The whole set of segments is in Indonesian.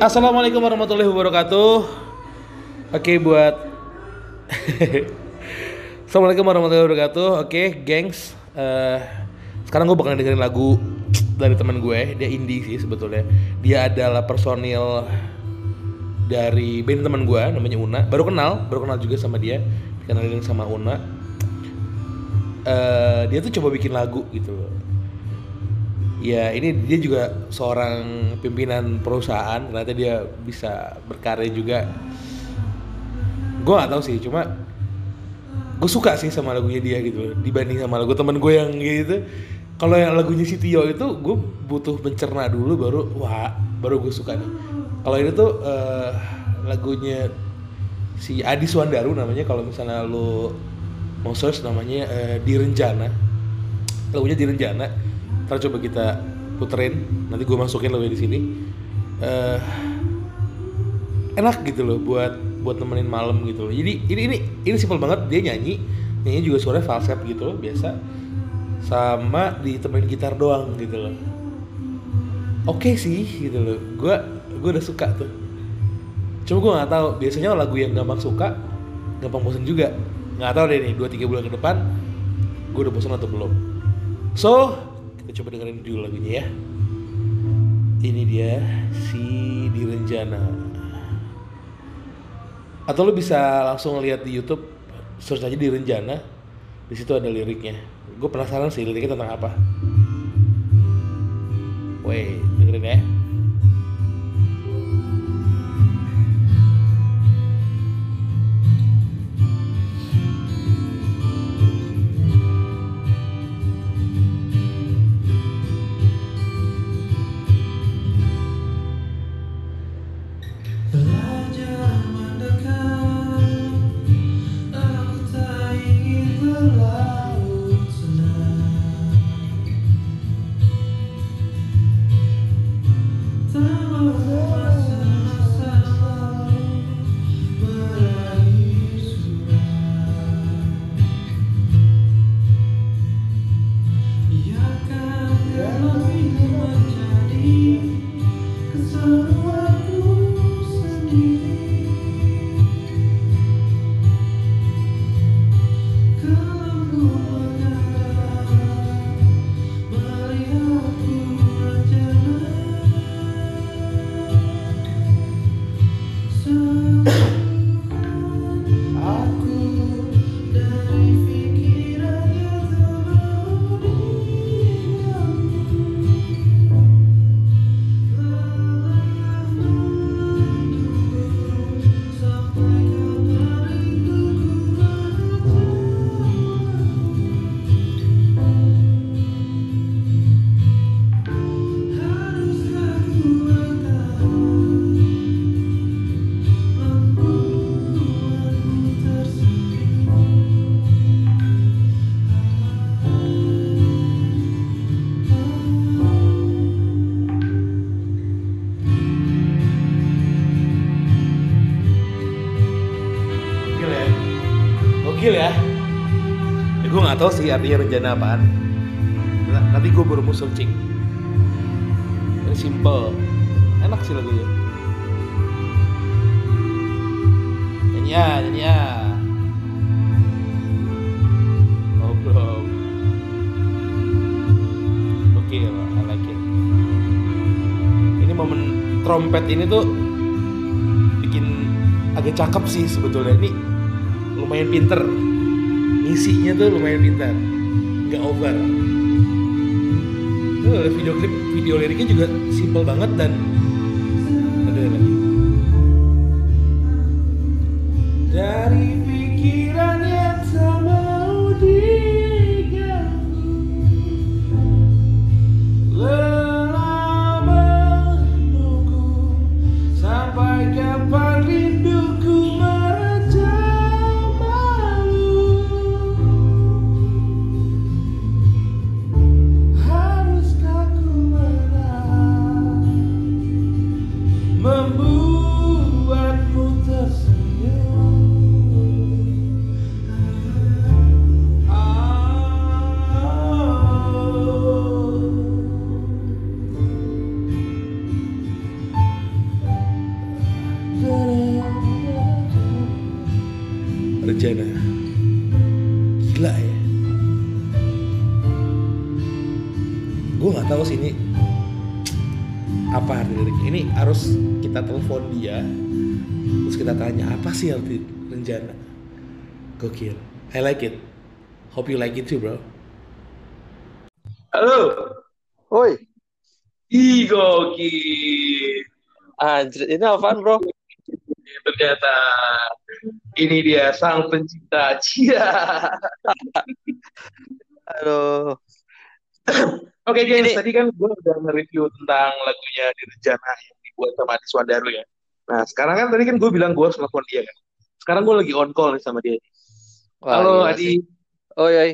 Assalamualaikum warahmatullahi wabarakatuh. Oke buat Assalamualaikum warahmatullahi wabarakatuh. Oke, gengs. Eh, sekarang gue bakal dengerin lagu dari teman gue. Dia indie sih sebetulnya. Dia adalah personil dari band teman gue namanya Una. Baru kenal, baru kenal juga sama dia. Dikenalin sama Una. Eh, dia tuh coba bikin lagu gitu. Ya ini dia juga seorang pimpinan perusahaan. Ternyata dia bisa berkarya juga. Gue gak tahu sih, cuma gue suka sih sama lagunya dia gitu dibanding sama lagu temen gue yang gitu. Kalau yang lagunya si Tio itu gue butuh mencerna dulu baru wah baru gue suka nih. Kalau ini tuh eh, lagunya si Adi Suandaru namanya kalau misalnya lo mau search namanya eh, Direnjana lagunya Direnjana ntar coba kita puterin nanti gue masukin lagunya di sini eh enak gitu loh buat buat nemenin malam gitu loh. Jadi ini ini ini simpel banget dia nyanyi nyanyi juga suaranya falset gitu loh biasa sama ditemenin gitar doang gitu loh. Oke sih gitu loh. Gua gua udah suka tuh. Cuma gua nggak tahu biasanya lagu yang gampang suka gampang bosan juga. Nggak tahu deh nih 2 3 bulan ke depan gua udah bosan atau belum. So, kita coba dengerin dulu lagunya ya. Ini dia si Direnjana atau lu bisa langsung lihat di YouTube search aja di Renjana di situ ada liriknya. Gue penasaran sih liriknya tentang apa. Woi, tahu sih artinya rencana apaan. Nah, nanti gue baru mau searching. Ini simple. Enak sih lagunya. Nyanyi ya nyanyi ya. Oh belum oke like it. Ini momen trompet ini tuh bikin agak cakep sih sebetulnya. Ini lumayan pinter ngisinya tuh lumayan pinter nggak over. Tuh video klip video liriknya juga simple banget dan ada lagi. Dari pikiran sih arti Renjana. Gokil. I like it. Hope you like it too, bro. Halo. Woi, Ih, gokil. anjir, ini apaan bro? Ternyata ini dia sang pencipta. Cia. Aduh, Oke, James, Ini- tadi kan gue udah nge-review tentang lagunya di Rencana yang dibuat sama Adi Swandaru ya. Nah, sekarang kan tadi kan gue bilang gue harus nelfon dia kan. Sekarang gue lagi on call nih sama dia. Wah, Halo, gila Adi. Oi, oi,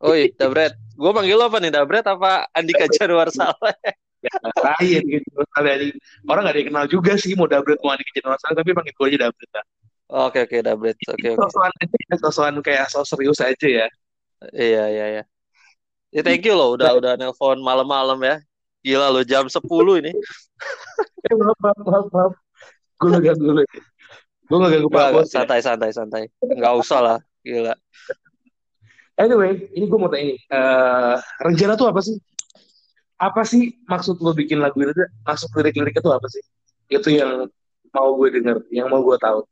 oi, Dabret. Gue panggil lo apa nih, Dabret apa Andika Januar salah? Ya, lain gitu. Kali. Orang gak ada yang kenal juga sih mau Dabret mau Adi Kejadian sana, tapi panggil gue aja Dabret lah. Oke, oke, Dabret. Oke, oke. Sosokan aja ya, sosokan kayak so serius aja ya. Iya, iya, iya. Ya, thank you lo udah udah nelpon malam-malam ya. Gila lo jam 10 ini. Eh, maaf, maaf, maaf. Gue gak ganggu lu. Gue gak ganggu Pak Bos ya. santai, santai, santai. Enggak usah lah. Gila. Anyway, ini gue mau tanya nih. Eh, rencana tuh apa sih? Apa sih maksud lo bikin lagu itu? Maksud lirik-liriknya tuh apa sih? Itu yang mau gue denger, yang mau gue tahu.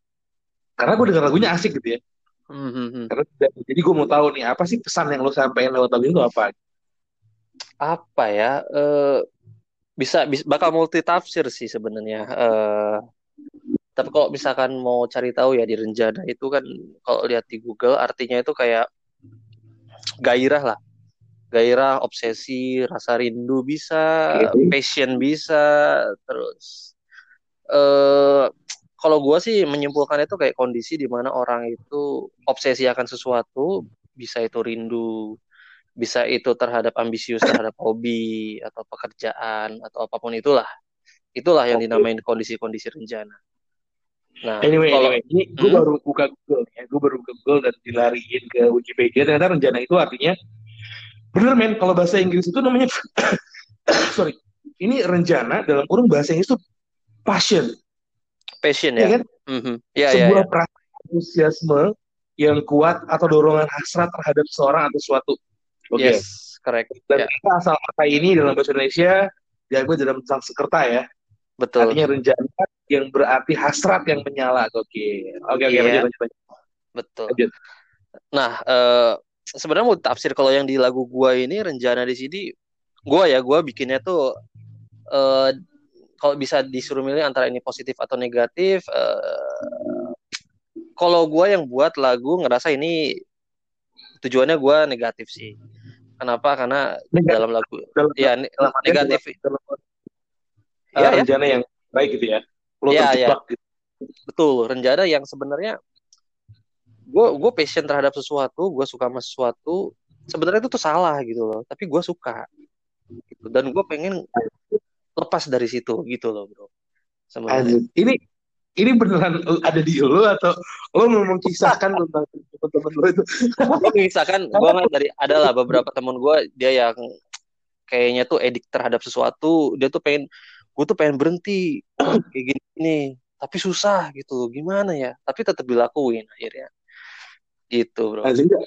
Karena gue denger lagunya asik gitu ya. Hmm, hmm, hmm. Karena jadi gue mau tahu nih apa sih pesan yang lo sampaikan lewat lagu itu apa? Apa ya? Eh bisa, bisa bakal multi tafsir sih sebenarnya. Eh tapi kalau misalkan mau cari tahu ya di Renjana itu kan kalau lihat di Google artinya itu kayak gairah lah. Gairah, obsesi, rasa rindu bisa, passion bisa, terus eh kalau gua sih menyimpulkan itu kayak kondisi di mana orang itu obsesi akan sesuatu, bisa itu rindu, bisa itu terhadap ambisius terhadap hobi atau pekerjaan atau apa pun itulah. Itulah yang dinamain kondisi-kondisi rencana. Nah, Anyway, kalau anyway, ini gue Hmm? baru buka Google ya. Gue baru buka Google dan dilariin ke Wikipedia. Ternyata rencana itu artinya bener men. Kalau bahasa Inggris itu namanya sorry. Ini rencana dalam kurung bahasa Inggris itu passion, passion ya ya. kan? Mhm. Ya, ya, sebuah ya. perasaan antusiasme yang kuat atau dorongan hasrat terhadap seorang atau suatu. Oke. Yes, correct. Dan Ya, kita asal kata ini dalam bahasa Indonesia diambil dalam Sanskerta ya. betul. Artinya rencana yang berarti hasrat yang menyala. Oke. Oke oke Iya. lanjut lanjut. lanjut. Betul. Lanjut. Nah, eh sebenarnya mau tafsir kalau yang di lagu gua ini rencana di sini gua ya gua bikinnya tuh eh kalau bisa disuruh milih antara ini positif atau negatif eh kalau gua yang buat lagu ngerasa ini tujuannya gua negatif sih. Kenapa? Karena Negatif. dalam lagu Dalam, ya dalam negatif. dalam, dalam Iya uh, ya, rencana yang baik gitu ya. Lo Iya, terjebak gitu. betul. Rencana yang sebenarnya gue gue passion terhadap sesuatu, gue suka sama sesuatu, sebenarnya itu tuh salah gitu loh. Tapi gue suka gitu. Dan gue pengen lepas dari situ gitu loh bro. Sebenarnya. Ini ini beneran ada di lo atau lo mau mengisahkan tentang teman-teman lo itu? Gue misalkan gue ngeliat dari adalah beberapa temen gue dia yang kayaknya tuh edik terhadap sesuatu, dia tuh pengen gue tuh pengen berhenti kayak gini, gini. tapi susah gitu. Gimana ya? Tapi tetap dilakuin akhirnya. Gitu bro. Anjir nggak?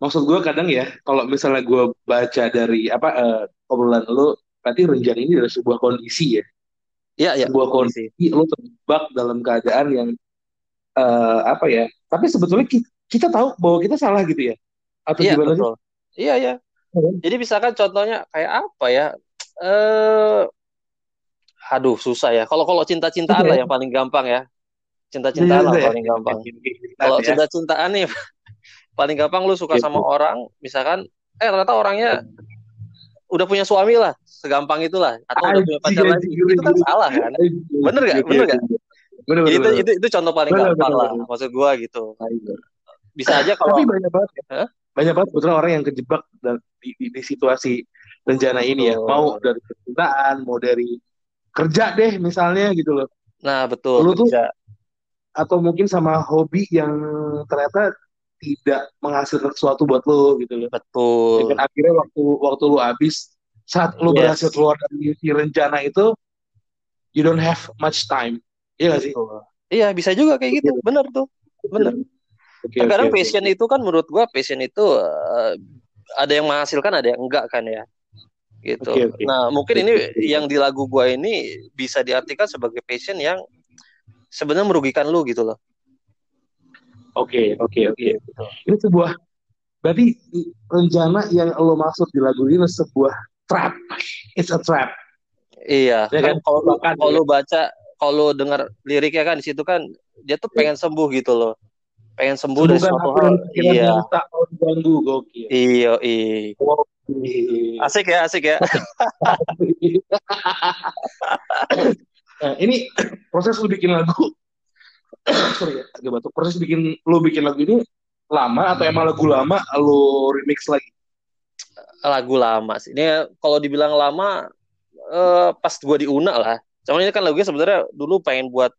Maksud gue kadang ya, kalau misalnya gue baca dari apa eh, obrolan lo, berarti rencana ini adalah sebuah kondisi ya, Iya ya. sebuah kondisi lo terjebak dalam keadaan yang eh, apa ya? Tapi sebetulnya kita, kita tahu bahwa kita salah gitu ya, atau Iya gimana sih? Iya ya. Iya. Jadi misalkan contohnya kayak apa ya? Eh, aduh susah ya. Kalau kalau cinta-cintaan Iya. lah yang paling gampang ya. Cinta-cintaan lah Iya, iya, paling gampang. iya. Kalau Ya. cinta-cintaan nih paling gampang lu suka Gitu. sama orang, misalkan eh ternyata orangnya udah punya suami lah, segampang itulah atau udah punya pacar lagi. Itu kan salah kan? Bener nggak? Iya, Bener iya, nggak? iya. Bener, bener, itu, bener. itu itu contoh paling Bener, gampang bener, lah bener. maksud gua gitu. Bisa aja Tapi kalau banyak banget ya. Hah? Banyak banget betul orang yang kejebak dan di, di, di situasi rencana ini ya. Mau dari percintaan, mau dari kerja deh misalnya gitu loh. nah betul Lu tuh- kerja. Atau mungkin sama hobi yang ternyata tidak menghasilkan sesuatu buat lo gitu loh. betul. Dan akhirnya waktu waktu lu habis saat lu Yes. berhasil keluar dari si rencana itu you don't have much time. Iya gak sih? Iya, bisa juga kayak gitu. Bener tuh. Bener. Oke, Terkadang oke. passion itu kan menurut gua passion itu eh, ada yang menghasilkan ada yang enggak kan ya gitu. Oke, oke. Nah mungkin ini yang di lagu gua ini bisa diartikan sebagai passion yang sebenarnya merugikan lu gitu loh. Oke, oke, oke. Gitu. Ini sebuah berarti rencana yang lo maksud di lagu ini sebuah trap. It's a trap. Iya, Ya kan kalau Bahkan kalau lu baca, kalau lu dengar liriknya kan di situ kan dia tuh pengen sembuh gitu loh. Pengen sembuh dari Sembuhkan suatu hal. Iya. tak diganggu. Gokil. Iya, iya. Oke. Asik ya, asik ya. Nah, ini proses lu bikin lagu. Sorry ya, agak batuk. Proses bikin lu bikin lagu ini lama atau emang lagu lama lu remix lagi? Lagu lama sih. Ini kalau dibilang lama eh, pas gua di Una lah. Cuman ini kan lagunya sebenarnya dulu pengen buat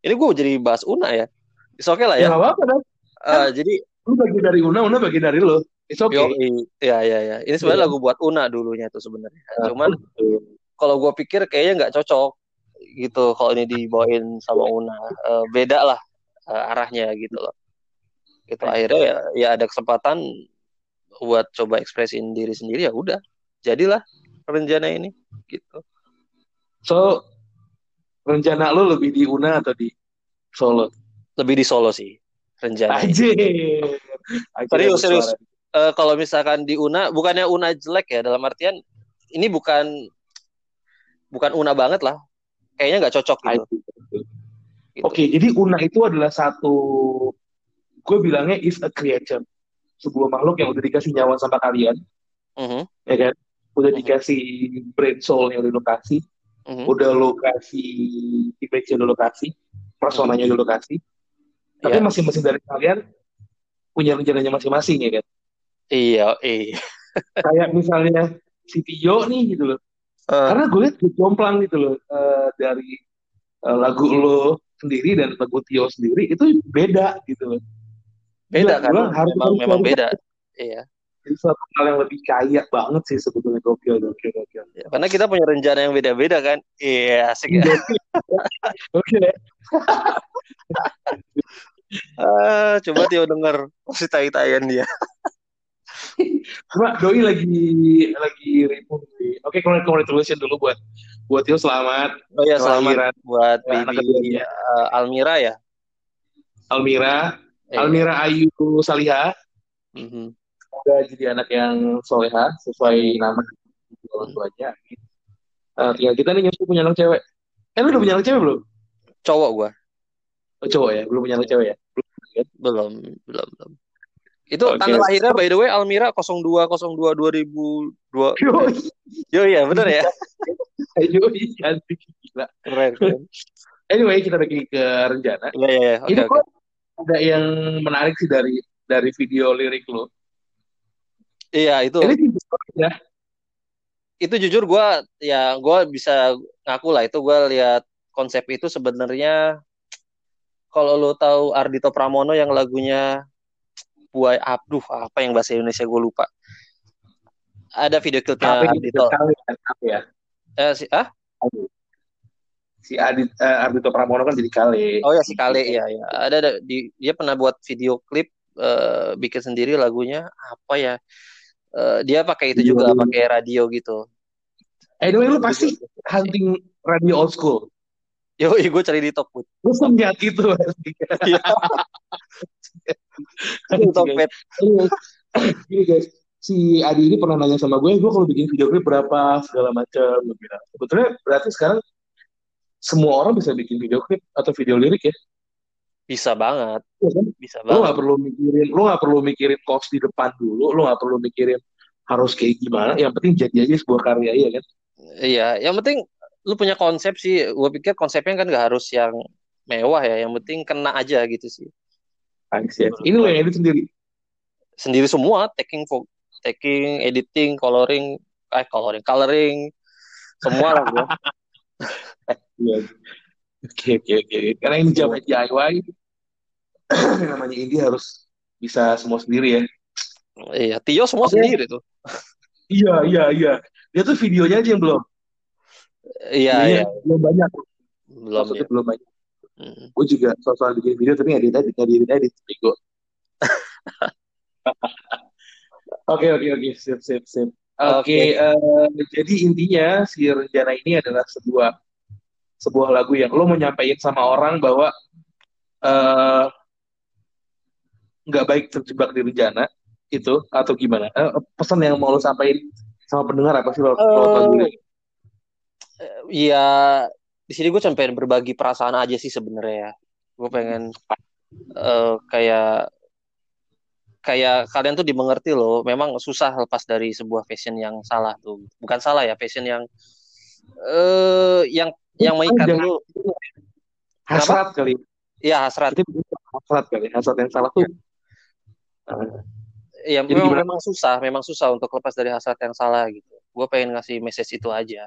ini gua jadi bahas Una ya. It's okay lah Ya ya. apa-apa dah. Eh, jadi Lu bagi dari Una, Una bagi dari lu. It's okay. yo, iya iya ya. Ini sebenarnya Iya. lagu buat Una dulunya itu sebenarnya. Nah, Cuman kalau gua pikir kayaknya nggak cocok gitu kalau ini dibawain sama Una Eh, beda lah eh, arahnya gitu loh gitu akhirnya ya, ya ada kesempatan buat coba ekspresin diri sendiri ya udah jadilah rencana ini gitu So, rencana lu lebih di Una atau di Solo? lebih di Solo sih rencana Anjir. Serius, serius. bersuara. Eh, kalau misalkan di Una bukannya Una jelek ya dalam artian ini bukan bukan Una banget lah kayaknya nggak cocok gitu, Anjir. gitu. Oke, jadi Una itu adalah satu, gue bilangnya is a creature. Sebuah makhluk yang udah dikasih nyawa sama kalian, Mhm, ya kan? Udah Mhm. dikasih brain soul yang udah lo kasih, mhm. udah lo kasih image yang udah lo kasih, personanya udah lo kasih. Tapi Iya. masing-masing dari kalian punya rencananya masing-masing, ya kan? Iya iya. Kayak misalnya si Tio nih gitu loh. Eh, Karena gue liat gue jomplang gitu loh eh, dari eh, lagu lo sendiri dan lagu Tio sendiri itu beda gitu loh. beda kan? harus memang harus memang harus- beda. iya. Jadi suatu hal yang lebih kaya banget sih sebetulnya. Gokil gokil gokil. Ya, karena kita punya rencana yang beda-beda kan? Iya asik ya. Gokil ya. Ah, coba Tio denger pasti tai-taian dia Cuma doi lagi lagi ribut. Oke, congratulations dulu buat buat Tio selamat. oh ya selamat buat ya, anak baby keduanya. eh, Almira ya Almira, Eh, Almira Ayu Saliha. mhm. Semoga jadi anak yang soleha sesuai nama orang tuanya. Eh, tinggal kita nih nyusul punya anak cewek. Eh, lu udah punya anak cewek belum? cowok gua Oh, cowok ya, belum punya anak cewek ya. belum belum belum itu Oke. tanggal lahirnya by the way Almira 02 02 2002 Yoi, yo iya bener ya yoi, cantik gila. keren keren Anyway, kita lagi ke rencana. iya iya iya. Ini kok ada yang menarik sih dari dari video lirik lo. iya itu Ini ya. itu jujur gua ya gua bisa ngaku lah itu gua lihat konsep itu sebenarnya kalau lo tahu Ardito Pramono yang lagunya Buai Abduh apa yang bahasa Indonesia gue lupa. Ada video klipnya Ardito. kali ya. eh, si, ah? Si Adit eh, Ardito Pramono kan jadi kali. oh ya si Kale ya ya ada, ada di, dia pernah buat video klip eh, bikin sendiri lagunya apa ya Eh, dia pakai itu Iya, juga iya. pakai radio gitu. Anyway, lu pasti hunting radio old school. yo gue cari di Tokped Lu senjat itu Anyway, Gini guys, si Adi ini pernah nanya sama gue, gue kalau bikin video klip berapa segala macam. Gue bilang, sebetulnya berarti sekarang semua orang bisa bikin video klip atau video lirik ya. bisa banget Iya kan? bisa Lo banget nggak perlu mikirin, lo nggak perlu mikirin cost di depan dulu, lo nggak perlu mikirin harus kayak gimana. Yang penting jadi aja sebuah karya ya kan. Iya, yang penting lu punya konsep sih. Gue pikir konsepnya kan gak harus yang mewah ya. Yang penting kena aja gitu sih. Ini lo yang edit sendiri. Sendiri semua, taking, taking, editing, coloring, eh coloring, coloring, semua lah gue. Iya. Oke oke oke. Karena ini zaman DIY, namanya indie harus bisa semua sendiri ya. Iya, Tio semua Oke. sendiri tuh. Iya iya iya. Dia tuh videonya aja yang belum. Iya, iya, Belum banyak. belum Maksudnya ya. belum banyak. Mm. Gue juga soal bikin video tapi nggak edit edit nggak edit edit bego. Oke oke oke sip sip sip. Oke Oke. eh, jadi intinya si rencana ini adalah sebuah sebuah lagu yang lo mau nyampein sama orang bahwa eh, nggak baik terjebak di rencana itu atau gimana? Eh, pesan yang mau lo sampaikan sama pendengar apa sih lo? Iya, di sini gue sampein berbagi perasaan aja sih sebenarnya ya. Gue pengen eh, kayak kayak kalian tuh dimengerti loh. Memang susah lepas dari sebuah fashion yang salah tuh. Bukan salah ya, fashion yang eh yang yang mengikat lu. Hasrat kali. Iya hasrat. Itu hasrat kali. Hasrat yang salah tuh. Iya Jadi memang gimana? memang susah, memang susah untuk lepas dari hasrat yang salah gitu. Gue pengen ngasih message itu aja,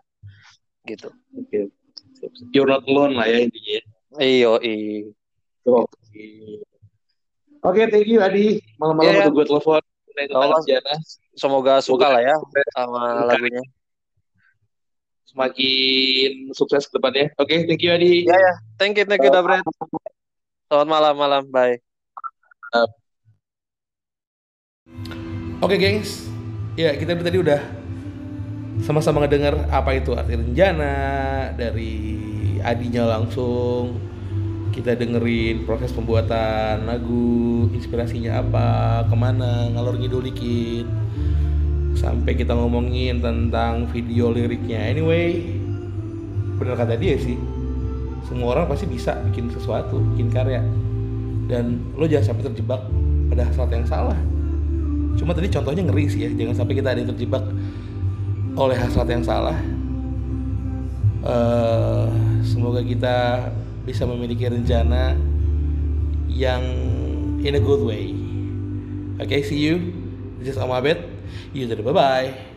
gitu. Oke. You're not alone lah ya intinya. Iyo, iyo. Oke. Oke, thank you Adi. Malam-malam Iya, iya. gue telepon. Semoga suka lah ya sama lagunya. Semakin sukses ke depannya. Oke, thank you Adi. Iya ya, thank you, thank you, Dabret. Selamat malam, malam, bye. Oke gengs, ya kita tadi udah sama-sama ngedenger apa itu arti rencana dari Adinya langsung. Kita dengerin proses pembuatan lagu, inspirasinya apa, ke mana, ngalor ngidul dikit. Sampai kita ngomongin tentang video liriknya. Anyway, bener kata dia sih. Semua orang pasti bisa bikin sesuatu, bikin karya. Dan lo jangan sampai terjebak pada hasrat yang salah. Cuma tadi contohnya ngeri sih ya, jangan sampai kita ada yang terjebak oleh hasrat yang salah. Eh, semoga kita bisa memiliki rencana yang in a good way. Oke, see you. This is Om Abed. You bye bye.